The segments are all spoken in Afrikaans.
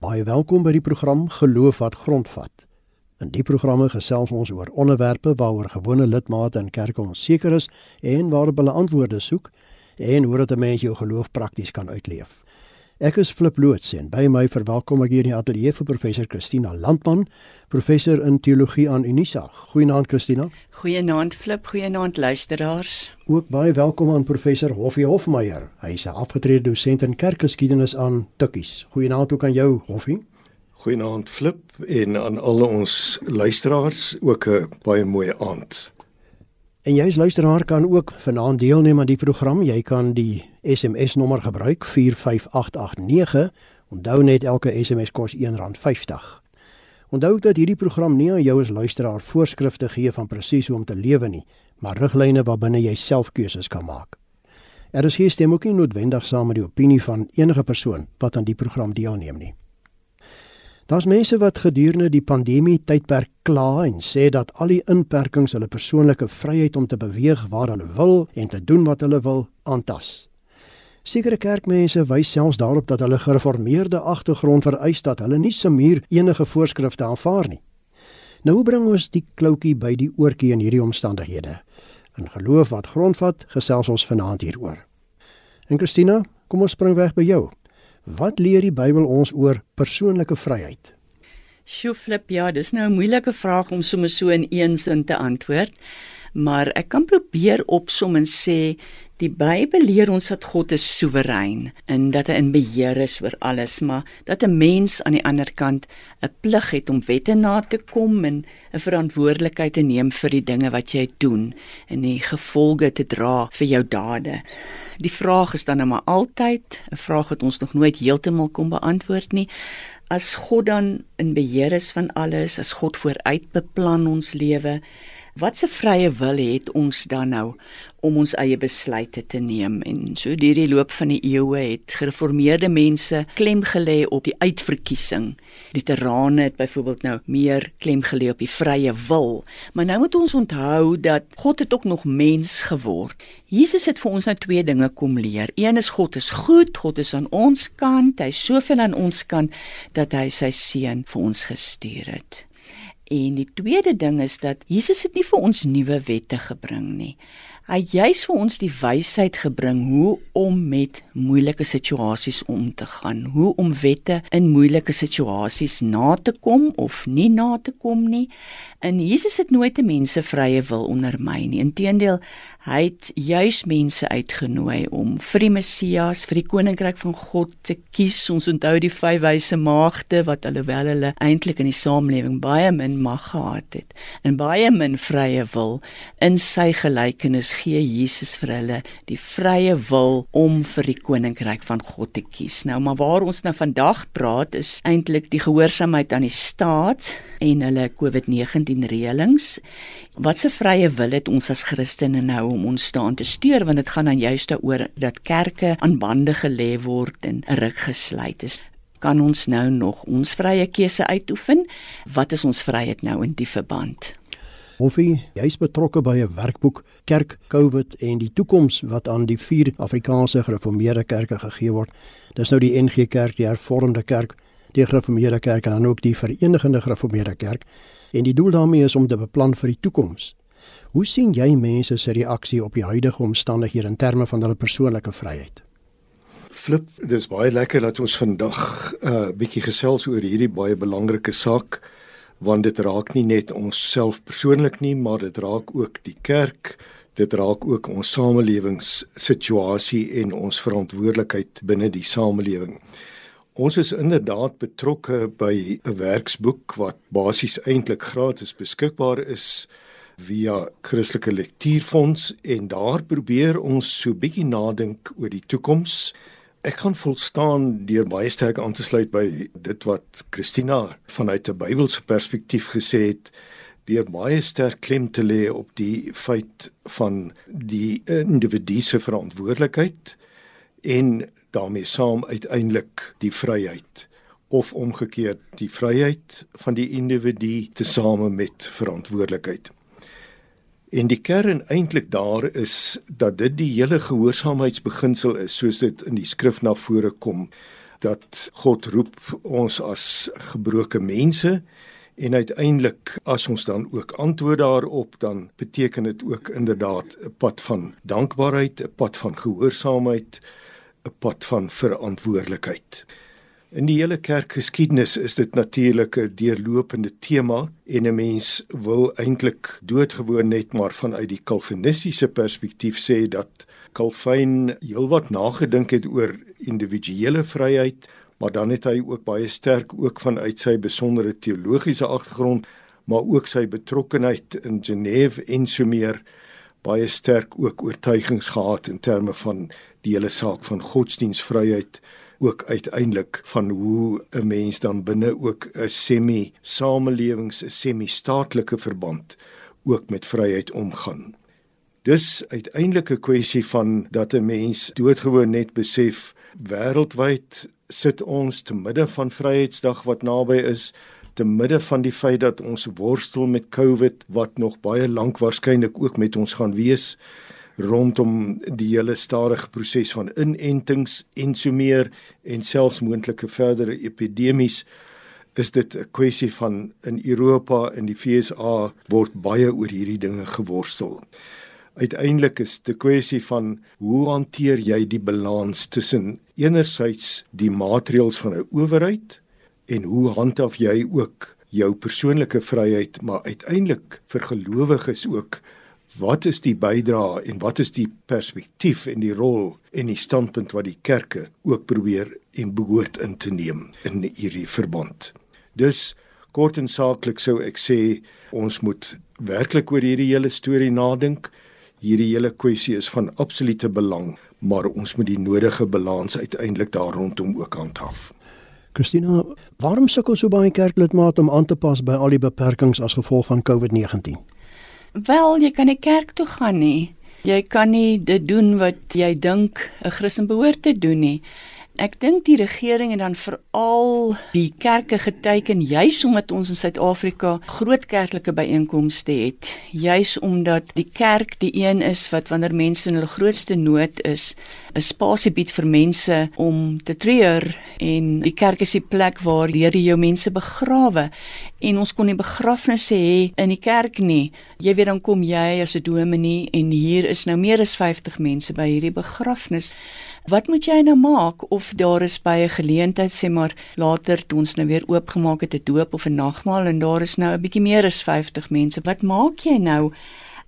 Baie welkom by die program Geloof wat grondvat. In die programme gesels ons oor onderwerpe waaroor gewone lidmate in kerke onseker is en waarop hulle antwoorde soek en hoe dit 'n mens jou geloof prakties kan uitleef. Ek is Flip Loots en by my verwelkom ek hier in die ateljee vir professor Christina Landman, professor in teologie aan Unisa. Goeienaand Christina. Goeienaand Flip, goeienaand luisteraars. Ook baie welkom aan professor Hoffie Hofmeyer. Hy is 'n afgetrede dosent in kerkgeskiedenis aan Tukkies. Goeienaand ook aan jou Hoffie. Goeienaand Flip en aan al ons luisteraars ook 'n baie mooi aand. En jy as luisteraar kan ook vanaand deelneem aan die program. Jy kan die SMS nommer gebruik 45889. Onthou net elke SMS kos R1.50. Onthou dat hierdie program nie aan jou as luisteraar voorskrifte gee van presies hoe om te lewe nie, maar riglyne waarbinne jy self keuses kan maak. Er is hier stem ook nie noodwendig saam met die opinie van enige persoon wat aan die program deelneem nie. Daar's mense wat gedurende die pandemie tydperk kla en sê dat al die inperkings hulle persoonlike vryheid om te beweeg waar hulle wil en te doen wat hulle wil aantas. Sekere kerkmense wys selfs daarop dat hulle gereformeerde agtergrond vereis dat hulle nie semuur enige voorskrifte aanvaar nie. Nou bring ons die kloutjie by die oortjie in hierdie omstandighede. In geloof wat grondvat, gesels ons vanaand hieroor. En Christina, kom ons spring weg by jou. Wat leer die Bybel ons oor persoonlike vryheid? Sjoe flip, ja, dis nou 'n moeilike vraag om sommer so in een sin te antwoord. Maar ek kan probeer opsom en sê die Bybel leer ons dat God is soewerein en dat hy in beheer is oor alles, maar dat 'n mens aan die ander kant 'n plig het om wette na te kom en 'n verantwoordelikheid te neem vir die dinge wat jy doen en die gevolge te dra vir jou dade. Die vraag is dan nou maar altyd 'n vraag wat ons nog nooit heeltemal kon beantwoord nie. As God dan in beheer is van alles, as God vooruit beplan ons lewe, watse vrye wil het ons dan nou om ons eie besluite te neem en so deur die loop van die eeue het gereformeerde mense klem gelê op die uitverkiesing. Luterane het byvoorbeeld nou meer klem gelê op die vrye wil. Maar nou moet ons onthou dat God het ook nog mens geword. Jesus het vir ons nou twee dinge kom leer. Een is God is goed, God is aan ons kant, hy is soveel aan ons kant dat hy sy seun vir ons gestuur het. En die tweede ding is dat Jesus het nie vir ons nuwe wette gebring nie. Hy juis vir ons die wysheid gebring hoe om met moeilike situasies om te gaan, hoe om wette in moeilike situasies na te kom of nie na te kom nie. En Jesus het nooit 'n mense vrye wil ondermyn nie. Inteendeel, hy het juis mense uitgenooi om vir die Messias, vir die koninkryk van God te kies. Ons onthou die vyf wyse maagde wat alhoewel hulle eintlik in die samelewing baie min mag gehad het en baie min vrye wil in sy gelykenis gee Jesus vir hulle die vrye wil om vir die koninkryk van God te kies. Nou maar waar ons nou vandag praat is eintlik die gehoorsaamheid aan die staat en hulle COVID-19 reëlings. Wat se vrye wil het ons as Christene nou om ons staan te steur want dit gaan dan juist daaroor dat kerke aan bande gelê word en ruk gesluit is kan ons nou nog ons vrye keuse uitoefen? Wat is ons vryheid nou in die verband? Hoffie, jy's betrokke by 'n werkboek Kerk, COVID en die toekoms wat aan die vier Afrikaanse gereformeerde kerke gegee word. Dis nou die NG Kerk, die Hervormde Kerk, die Gereformeerde Kerk en dan ook die Verenigde Gereformeerde Kerk. En die doel daarmee is om te beplan vir die toekoms. Hoe sien jy mense se reaksie op die huidige omstandighede in terme van hulle persoonlike vryheid? Flip, dis baie lekker dat ons vandag 'n uh, bietjie gesels oor hierdie baie belangrike saak want dit raak nie net ons self persoonlik nie, maar dit raak ook die kerk, dit raak ook ons samelewingssituasie en ons verantwoordelikheid binne die samelewing. Ons is inderdaad betrokke by 'n werksboek wat basies eintlik gratis beskikbaar is via Christelike Lektuurfonds en daar probeer ons so bietjie nadink oor die toekoms Ek kan volstaan deur baie sterk aan te sluit by dit wat Christina vanuit 'n Bybelse perspektief gesê het deur baie sterk klem te lê op die feit van die individu se verantwoordelikheid en daarmee saam uiteindelik die vryheid of omgekeerd die vryheid van die individu tesame met verantwoordelikheid. En die kern eintlik daar is dat dit die hele gehoorsaamheidsbeginsel is soos dit in die skrif na vore kom. dat God roep ons as gebroke mense en uiteindelik as ons dan ook antwoord daarop dan beteken dit ook inderdaad 'n pad van dankbaarheid, 'n pad van gehoorsaamheid, 'n pad van verantwoordelikheid. In die hele kerkgeskiedenis is dit natuurlik 'n deurlopende tema en 'n mens wil eintlik doodgewoon net maar vanuit die kalvinistiese perspektief sê dat Calvin heelwat nagedink het oor individuele vryheid, maar dan het hy ook baie sterk ook vanuit sy besondere teologiese agtergrond, maar ook sy betrokkeheid in Genève en so meer baie sterk ook oortuigings gehad in terme van die hele saak van godsdienstvryheid ook uiteindelik van hoe 'n mens dan binne ook 'n semi samelewings 'n semi staatlike verband ook met vryheid omgaan. Dis uiteindelik 'n kwessie van dat 'n mens doodgewoon net besef wêreldwyd sit ons te midde van Vryheidsdag wat naby is te midde van die feit dat ons worstel met COVID wat nog baie lank waarskynlik ook met ons gaan wees rondom die hele stadige proses van inentings en so meer en selfs moontlike verdere epidemies is dit 'n kwessie van in Europa en die FSA word baie oor hierdie dinge geworstel. Uiteindelik is dit 'n kwessie van hoe hanteer jy die balans tussen enerzijds die maatreëls van 'n owerheid en hoe handhaaf jy ook jou persoonlike vryheid maar uiteindelik vir gelowiges ook wat is die bydrae en wat is die perspektief en die rol en die standpunt wat die kerke ook probeer en behoort in te neem in hierdie verband. Dus kort en saaklik sou ek sê ons moet werklik oor hierdie hele storie nadink. Hierdie hele kwessie is van absolute belang, maar ons moet die nodige balans uiteindelik daar rondom ook handhaaf. Christina, waarom sukkel so baie kerklidmate om aan te pas by al die beperkings as gevolg van COVID-19? Wel, jy kan nie kerk toe gaan nie. Jy kan nie dit doen wat jy dink 'n Christen behoort te doen nie. Ek dink die regering en dan veral die kerke geteken juis omdat ons in Suid-Afrika groot kerklike byeenkomste het, juis omdat die kerk die een is wat wanneer mense in hulle grootste nood is, 'n spasie bied vir mense om te treur en die kerk is die plek waar Here jou mense begrawe en ons kon nie begrafnisse hê in die kerk nie. Jy weet dan kom jy as 'n dominee en hier is nou meer as 50 mense by hierdie begrafnis. Wat moet jy nou maak of daar is by 'n geleentheid sê maar later toe ons nou weer oopgemaak het 'n doop of 'n nagmaal en daar is nou 'n bietjie meer as 50 mense. Wat maak jy nou?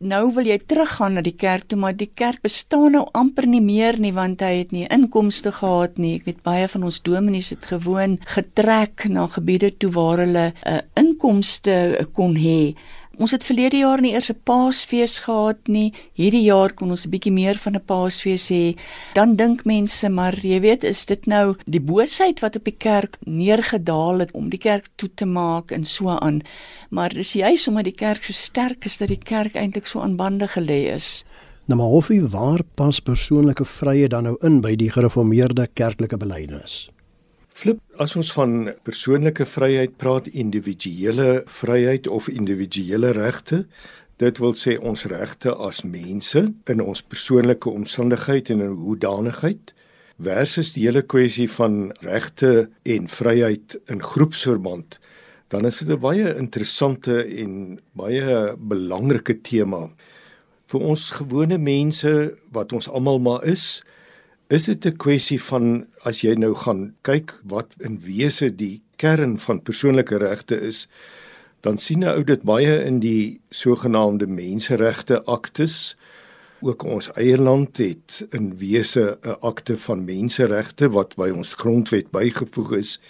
nou wil jy teruggaan na die kerk toe maar die kerk bestaan nou amper nie meer nie want hy het nie inkomste gehad nie ek weet baie van ons dominees het gewoon getrek na gebiede toe waar hulle 'n uh, inkomste kon hê Ons het verlede jaar nie eers 'n Paasfees gehad nie. Hierdie jaar kon ons 'n bietjie meer van 'n Paasfees hê. Dan dink mense, maar jy weet, is dit nou die boosheid wat op die kerk neergedaal het om die kerk toe te maak en so aan. Maar dis juis omdat die kerk so sterk is dat die kerk eintlik so aan bande gelê is. Nou maar of jy waar pas persoonlike vrye dan nou in by die gereformeerde kerklike belydenis? Flip, as ons van persoonlike vryheid praat, individuele vryheid of individuele regte, dit wil sê ons regte as mense in ons persoonlike omstandigheid en in hoedanigheid versus die hele kwessie van regte en vryheid in groepsverband, dan is dit 'n baie interessante en baie belangrike tema. Vir ons gewone mense wat ons almal maar is is dit 'n kwessie van as jy nou gaan kyk wat in wese die kern van persoonlike regte is, dan sien 'n ou dit baie in die sogenaamde menseregte aktes. Ook ons eie land het in wese 'n akte van menseregte wat by ons grondwet bygevoeg is.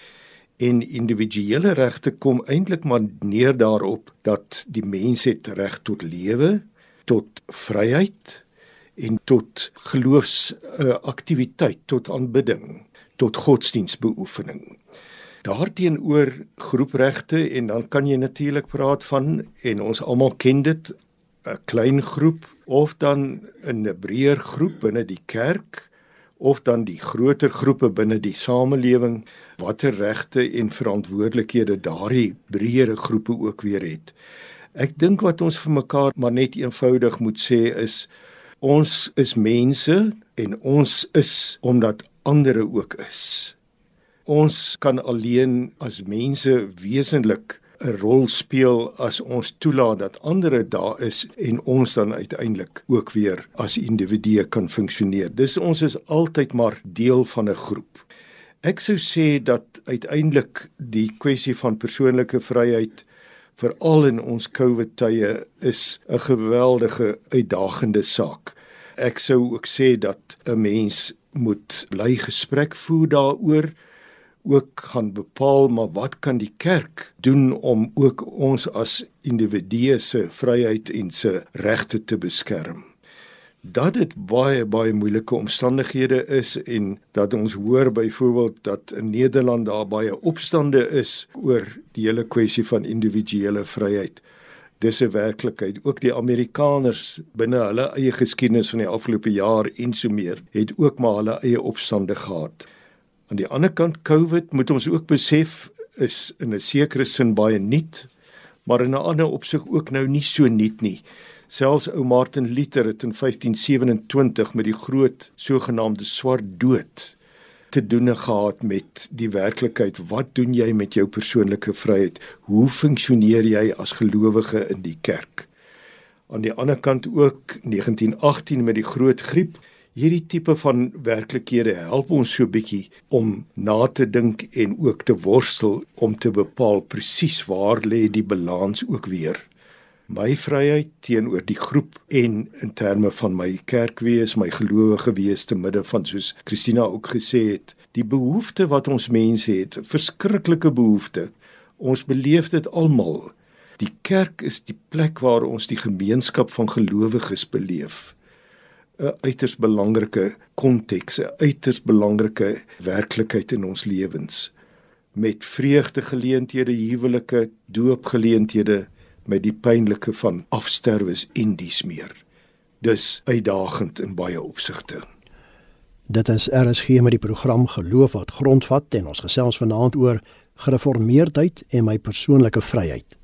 En individuele regte kom eintlik maar neer daarop dat die mens het reg tot lewe, tot vryheid, en tot geloofs uh, aktiwiteit, tot aanbidding, tot godsdienstbeoefening. Daarteenoor groepregte en dan kan jy natuurlik praat van en ons almal ken dit 'n klein groep of dan 'n breër groep binne die kerk of dan die groter groepe binne die samelewing watter regte en verantwoordelikhede daardie breëre groepe ook weer het. Ek dink wat ons vir mekaar maar net eenvoudig moet sê is ons is mense en ons is omdat ander ook is. Ons kan alleen as mense wesentlik 'n rol speel as ons toelaat dat ander daar is en ons dan uiteindelik ook weer as individue kan funksioneer. Dis ons is altyd maar deel van 'n groep. Ek sou sê dat uiteindelik die kwessie van persoonlike vryheid veral in ons COVID tye is 'n geweldige uitdagende saak. Ek sou ook sê dat 'n mens moet bly gesprek voer daaroor ook gaan bepaal maar wat kan die kerk doen om ook ons as individue se vryheid en se regte te beskerm. Dat dit baie baie moeilike omstandighede is en dat ons hoor byvoorbeeld dat in Nederland daar baie opstande is oor die hele kwessie van individuele vryheid. Dis 'n werklikheid. Ook die Amerikaners binne hulle eie geskiedenis van die afgelope jaar en so meer het ook maar hulle eie opstande gehad. Aan die ander kant COVID moet ons ook besef is in 'n sekere sin baie nuut, maar in 'n ander opsig ook nou nie so nuut nie. Selfs ou Martin Luther het in 1527 met die groot sogenaamde swart dood te doen gehad met die werklikheid. Wat doen jy met jou persoonlike vryheid? Hoe funksioneer jy as gelowige in die kerk? Aan die ander kant ook 1918 met die groot griep hierdie tipe van werklikhede help ons so bietjie om na te dink en ook te worstel om te bepaal presies waar lê die balans ook weer my vryheid teenoor die groep en in terme van my kerkwees, my gelowige wees te midde van soos Christina ook gesê het, die behoefte wat ons mense het, verskriklike behoefte. Ons beleef dit almal. Die kerk is die plek waar ons die gemeenskap van gelowiges beleef. 'n uiters belangrike konteks, 'n uiters belangrike werklikheid in ons lewens met vreugdegeleenthede, huwelike, doopgeleenthede, met die pynlike van afsterwes en dies meer. Dus uitdagend in baie opsigte. Dit is RSG met die program Geloof wat grondvat en ons gesels vanaand oor gereformeerdheid en my persoonlike vryheid.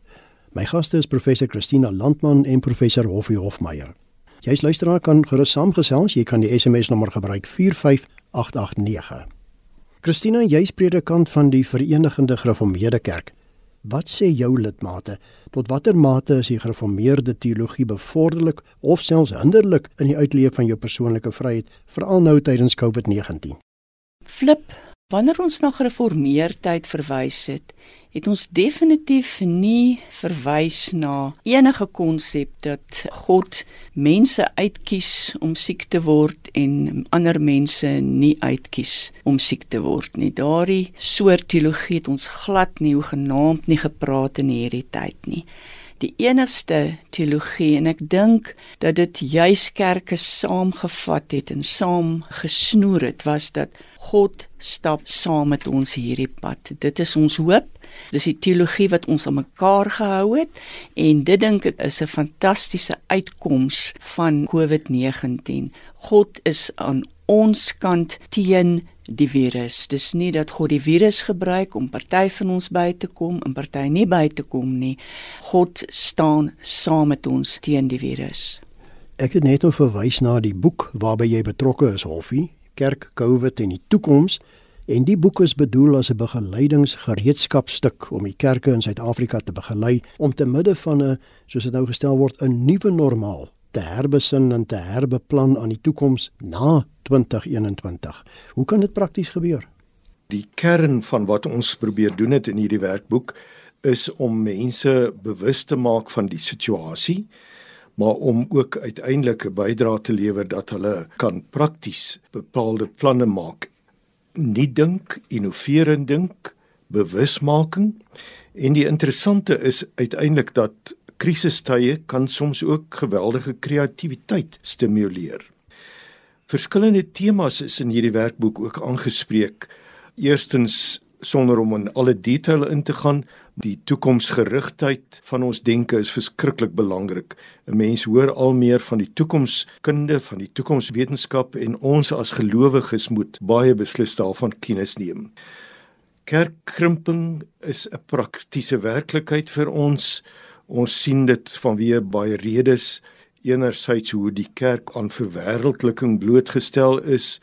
My gaste is professor Christina Landman en professor Hoffie Hofmeyer. Jy's luisteraar kan gerus saamgesels. Jy kan die SMS nommer gebruik 45889. Christina, jy's predikant van die Verenigde Gereformeerde Kerk. Wat sê jou lidmate? Tot watter mate is die gereformeerde teologie bevorderlik of selfs hinderlik in die uitleef van jou persoonlike vryheid, veral nou tydens COVID-19? Flip, wanneer ons na gereformeerdheid verwys het, het ons definitief nie verwys na enige konsep dat God mense uitkies om siek te word en ander mense nie uitkies om siek te word nie. Daardie soort teologie het ons glad nie hoegenaamd nie gepraat in hierdie tyd nie die enigste teologie en ek dink dat dit juis kerke saamgevat het en saam gesnoer het was dat God stap saam met ons hierdie pad. Dit is ons hoop. Dis die teologie wat ons aan mekaar gehou het en dit dink ek is 'n fantastiese uitkoms van COVID-19. God is aan ons kant teen die virus. Dis nie dat God die virus gebruik om party van ons by te kom en party nie by te kom nie. God staan saam met ons teen die virus. Ek het net nou verwys na die boek waarby jy betrokke is, Hoffie, Kerk, COVID en die toekoms. En die boek is bedoel as 'n begeleidingsgereedskapstuk om die kerke in Suid-Afrika te begelei om te midde van 'n soos dit nou gestel word 'n nuwe normaal te herbesin en te herbeplan aan die toekoms na 2021. Hoe kan dit prakties gebeur? Die kern van wat ons probeer doen het in hierdie werkboek is om mense bewus te maak van die situasie, maar om ook uiteindelik 'n bydrae te lewer dat hulle kan prakties bepaalde planne maak. Nie dink, innoverend dink, bewusmaking. En die interessante is uiteindelik dat krisistye kan soms ook geweldige kreatiwiteit stimuleer. Verskillende temas is in hierdie werkboek ook aangespreek. Eerstens sonder om in alle detail in te gaan, die toekomsgerigtheid van ons denke is verskriklik belangrik. 'n Mens hoor al meer van die toekomskunde, van die toekomswetenskap en ons as gelowiges moet baie beslis daarvan kennis neem. Kerkkrimping is 'n praktiese werklikheid vir ons. Ons sien dit vanweë baie redes enerzijds hoe die kerk aan verwêreldliking blootgestel is,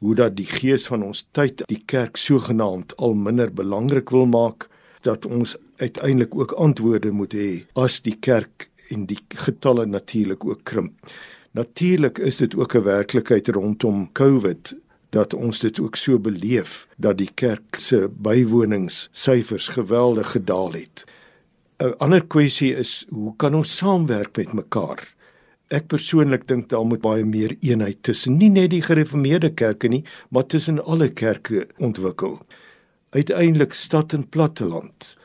hoe dat die gees van ons tyd die kerk sogenaamd al minder belangrik wil maak dat ons uiteindelik ook antwoorde moet hê as die kerk en die getalle natuurlik ook krimp. Natuurlik is dit ook 'n werklikheid rondom COVID dat ons dit ook so beleef dat die kerk se bywoningssyfers geweldig gedaal het. 'n Ander kwessie is hoe kan ons saamwerk met mekaar? Ek persoonlik dink daar moet baie meer eenheid tussen nie net die gereformeerde kerke nie, maar tussen alle kerke ontwikkel. Uiteindelik stad en platteland.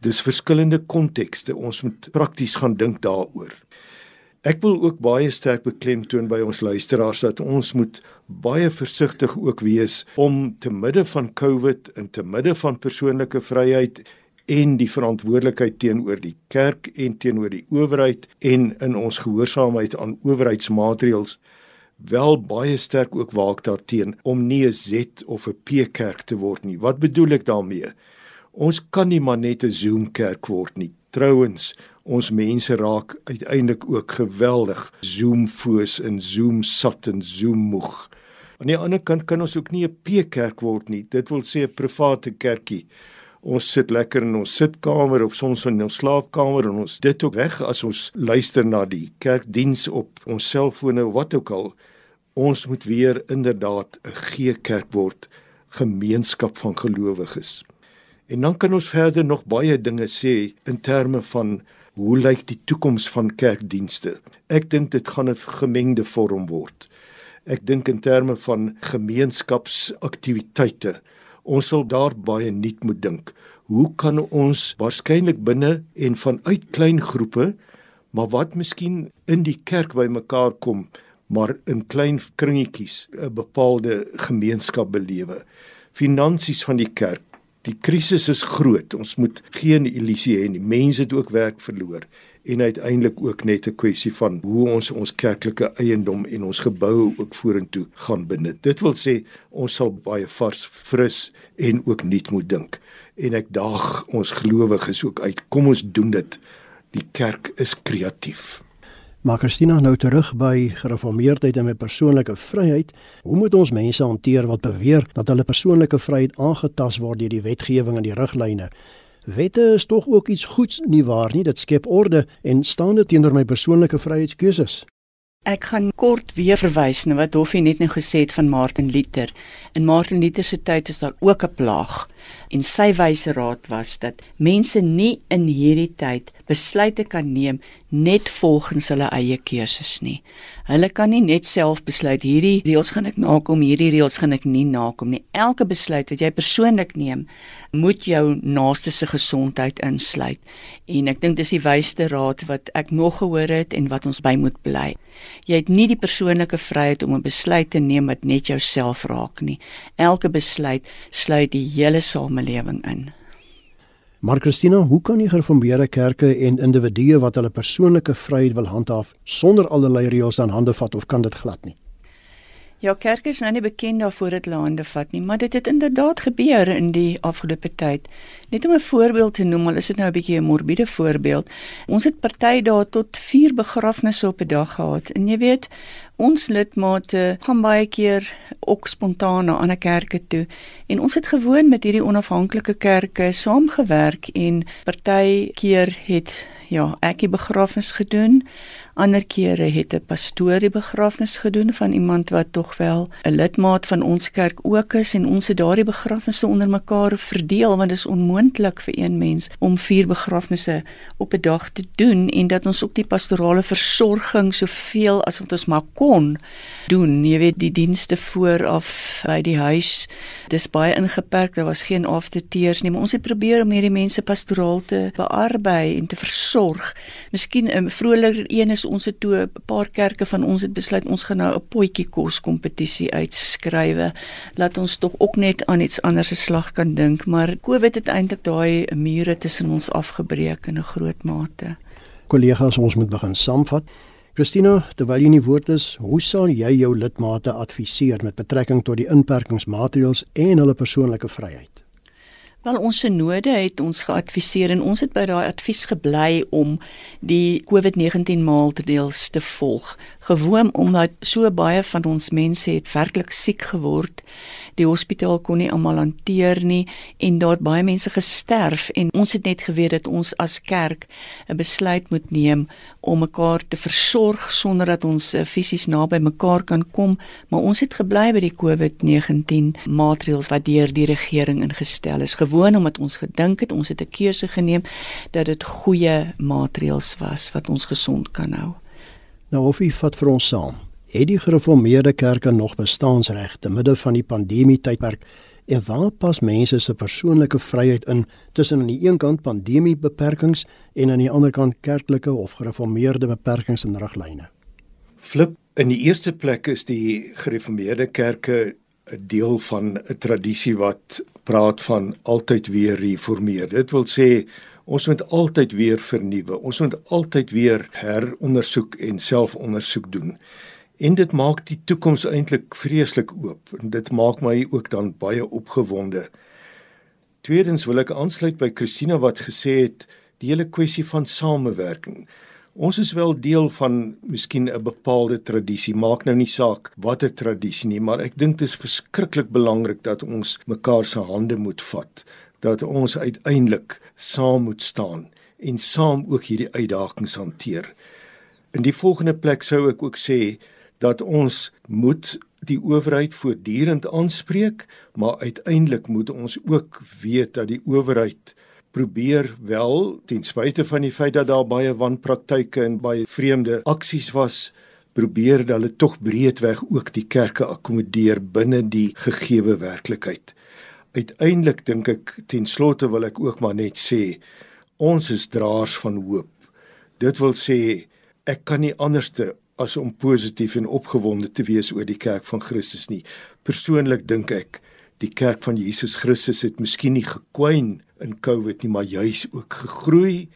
Dis verskillende kontekste. Ons moet prakties gaan dink daaroor. Ek wil ook baie sterk beklemtoon by ons luisteraars dat ons moet baie versigtig ook wees om te midde van COVID en te midde van persoonlike vryheid en die verantwoordelikheid teenoor die kerk en teenoor die owerheid en in ons gehoorsaamheid aan owerheidsmaatreëls wel baie sterk ook waak daarteen om nie 'n Z of 'n P kerk te word nie. Wat bedoel ek daarmee? Ons kan nie maar net 'n Zoom kerk word nie. Trouwens, ons mense raak uiteindelik ook geweldig Zoom foos en Zoom sat en Zoom moeg. Aan die ander kant kan ons ook nie 'n P kerk word nie. Dit wil sê 'n private kerkie ons sit lekker in ons sitkamer of soms in ons slaapkamer en ons dit ook weg as ons luister na die kerkdiens op ons selfone wat ook al. Ons moet weer inderdaad 'n G-kerk word gemeenskap van gelowiges. En dan kan ons verder nog baie dinge sê in terme van hoe lyk die toekoms van kerkdienste. Ek dink dit gaan 'n gemengde vorm word. Ek dink in terme van gemeenskapsaktiwiteite ons sal daar baie nuut moet dink. Hoe kan ons waarskynlik binne en vanuit klein groepe, maar wat miskien in die kerk bymekaar kom, maar in klein kringetjies 'n bepaalde gemeenskap belewe. Finansies van die kerk. Die krisis is groot. Ons moet geen illusie hê nie. Mense het ook werk verloor en uiteindelik ook net 'n kwessie van hoe ons ons kerklike eiendom en ons geboue ook vorentoe gaan benut. Dit wil sê ons sal baie vars, fris en ook nuut moet dink. En ek daag ons gelowiges ook uit. Kom ons doen dit. Die kerk is kreatief. Maar Christina nou terug by gereformeerdheid en my persoonlike vryheid. Hoe moet ons mense hanteer wat beweer dat hulle persoonlike vryheid aangetast word deur die wetgewing en die riglyne? Wette is tog ook iets goeds nie waar nie. Dit skep orde en staan dit teenoor my persoonlike vryheidskeuses. Ek gaan kort weer verwys na wat Hoffie net nou gesê het van Martin Luther. In Martin Luther se tyd is daar ook 'n plaag en sy wyse raad was dat mense nie in hierdie tyd besluite kan neem net volgens hulle eie keuses nie. Hulle kan nie net self besluit hierdie reëls gaan ek nakom, hierdie reëls gaan ek nie nakom nie. Elke besluit wat jy persoonlik neem, moet jou naaste se gesondheid insluit. En ek dink dis die wysste raad wat ek nog gehoor het en wat ons by moet bly. Jy het nie die persoonlike vryheid om 'n besluit te neem wat net jouself raak nie. Elke besluit sluit die hele samelewing in. Maar Christina, hoe kan die gereformeerde kerke en individue wat hulle persoonlike vryheid wil handhaaf sonder allerlei reëls aan hande vat of kan dit glad nie? Ja, kerke is nou nie bekend daarvoor dit laande vat nie, maar dit het inderdaad gebeur in die afgelope tyd. Net om 'n voorbeeld te noem, al is dit nou 'n bietjie 'n morbiede voorbeeld. Ons het party daar tot 4 begrafnisse op 'n dag gehad. En jy weet, ons lidmate gaan baie keer ook spontaan na ander kerke toe. En ons het gewoon met hierdie onafhanklike kerke saamgewerk en party keer het ja, ek die begrafnis gedoen. Ander kere het 'n pastoor die begrafnis gedoen van iemand wat tog wel 'n lidmaat van ons kerk ook is en ons het daardie begrafnisse onder mekaar verdeel want dit is onmoontlik vir een mens om vier begrafnisse op 'n dag te doen en dat ons ook die pastorale versorging soveel as wat ons maar kon doen. Jy weet die dienste vooraf by die huis, dis baie ingeperk. Daar was geen afterteers nie, maar ons het probeer om hierdie mense pastoraal te bearbei en te versorg. Miskien 'n vroliker een is ons het toe 'n paar kerke van ons het besluit ons gaan nou 'n potjie kos kompetisie uitskrywe. Laat ons tog ook net aan iets anders se slag kan dink, maar Covid het eintlik daai mure tussen ons afgebreek in 'n groot mate. Kollegas, ons moet begin saamvat. Christina, terwyl jy nie woord is, hoe sal jy jou lidmate adviseer met betrekking tot die inperkingsmaatreëls en hulle persoonlike vryheid? Wel ons synode het ons geadviseer en ons het by daai advies gebly om die COVID-19 maatreëls te volg. Gewoon omdat so baie van ons mense het werklik siek geword. Die hospitaal kon nie almal hanteer nie en daar baie mense gesterf en ons het net geweet dat ons as kerk 'n besluit moet neem om mekaar te versorg sonder dat ons eh, fisies naby mekaar kan kom, maar ons het gebly by die COVID-19 maatreëls wat deur die regering ingestel is gewoon omdat ons gedink het ons het 'n keuse geneem dat dit goeie maatreëls was wat ons gesond kan hou. Nou of u vat vir ons saam. Het die gereformeerde kerke nog bestaansreg te midde van die pandemie tydperk en waar pas mense se persoonlike vryheid in tussen aan die een kant pandemie beperkings en aan die ander kant kerklike of gereformeerde beperkings en riglyne? Flip in die eerste plek is die gereformeerde kerke 'n deel van 'n tradisie wat praat van altyd weer reformeer. Dit wil sê ons moet altyd weer vernuwe. Ons moet altyd weer herondersoek en selfondersoek doen. En dit maak die toekoms eintlik vreeslik oop. En dit maak my ook dan baie opgewonde. Tweedens wil ek aansluit by Christina wat gesê het die hele kwessie van samewerking. Ons is wel deel van miskien 'n bepaalde tradisie. Maak nou nie saak watter tradisie nie, maar ek dink dit is verskriklik belangrik dat ons mekaar se hande moet vat, dat ons uiteindelik saam moet staan en saam ook hierdie uitdagings hanteer. In die volgende plek sou ek ook sê dat ons moet die owerheid voortdurend aanspreek, maar uiteindelik moet ons ook weet dat die owerheid probeer wel ten spyte van die feit dat daar baie wanpraktyke en baie vreemde aksies was probeer hulle tog breedweg ook die kerke akkommodeer binne die gegeewe werklikheid. Uiteindelik dink ek ten slotte wil ek ook maar net sê ons is draers van hoop. Dit wil sê ek kan nie anderste as om positief en opgewonde te wees oor die kerk van Christus nie. Persoonlik dink ek die kerk van Jesus Christus het miskien nie gekwyn in COVID nie, maar juis ook gegroei,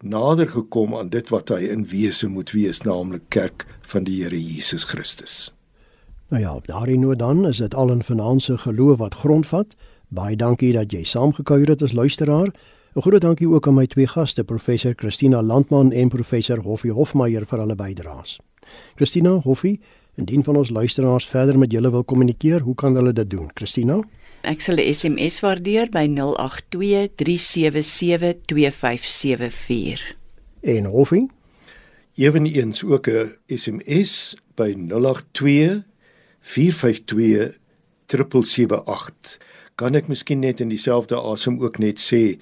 nader gekom aan dit wat hy in wese moet wees, naamlik kerk van die Here Jesus Christus. Nou ja, daarin nou dan is dit al vanaand se geloof wat grondvat. Baie dankie dat jy saamgekuier het as luisteraar. 'n Groot dankie ook aan my twee gaste, professor Christina Landman en professor Hoffie Hofmeyer vir hulle bydraes. Christina Hoffie, indien van ons luisteraars verder met julle wil kommunikeer, hoe kan hulle dit doen? Christina? Ek sal 'n SMS waardeer by 0823772574. En Hoffing? Eweneens ook 'n SMS by 0824527778. Kan ek miskien net in dieselfde asem ook net sê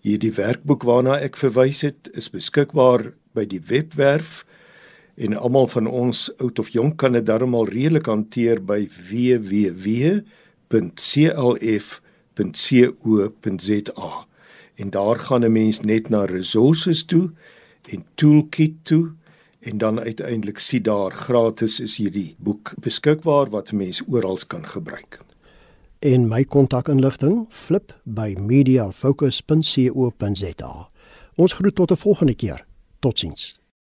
hierdie werkboek waarna ek verwys het is beskikbaar by die webwerf en almal van ons oud of jonk kan dit darmal redelik hanteer by www www.clf.co.za en daar gaan 'n mens net na resources toe en toolkit toe en dan uiteindelik sien daar gratis is hierdie boek beskikbaar wat mense oral kan gebruik. En my kontakinligting flip by mediafocus.co.za. Ons groet tot 'n volgende keer. Totsiens.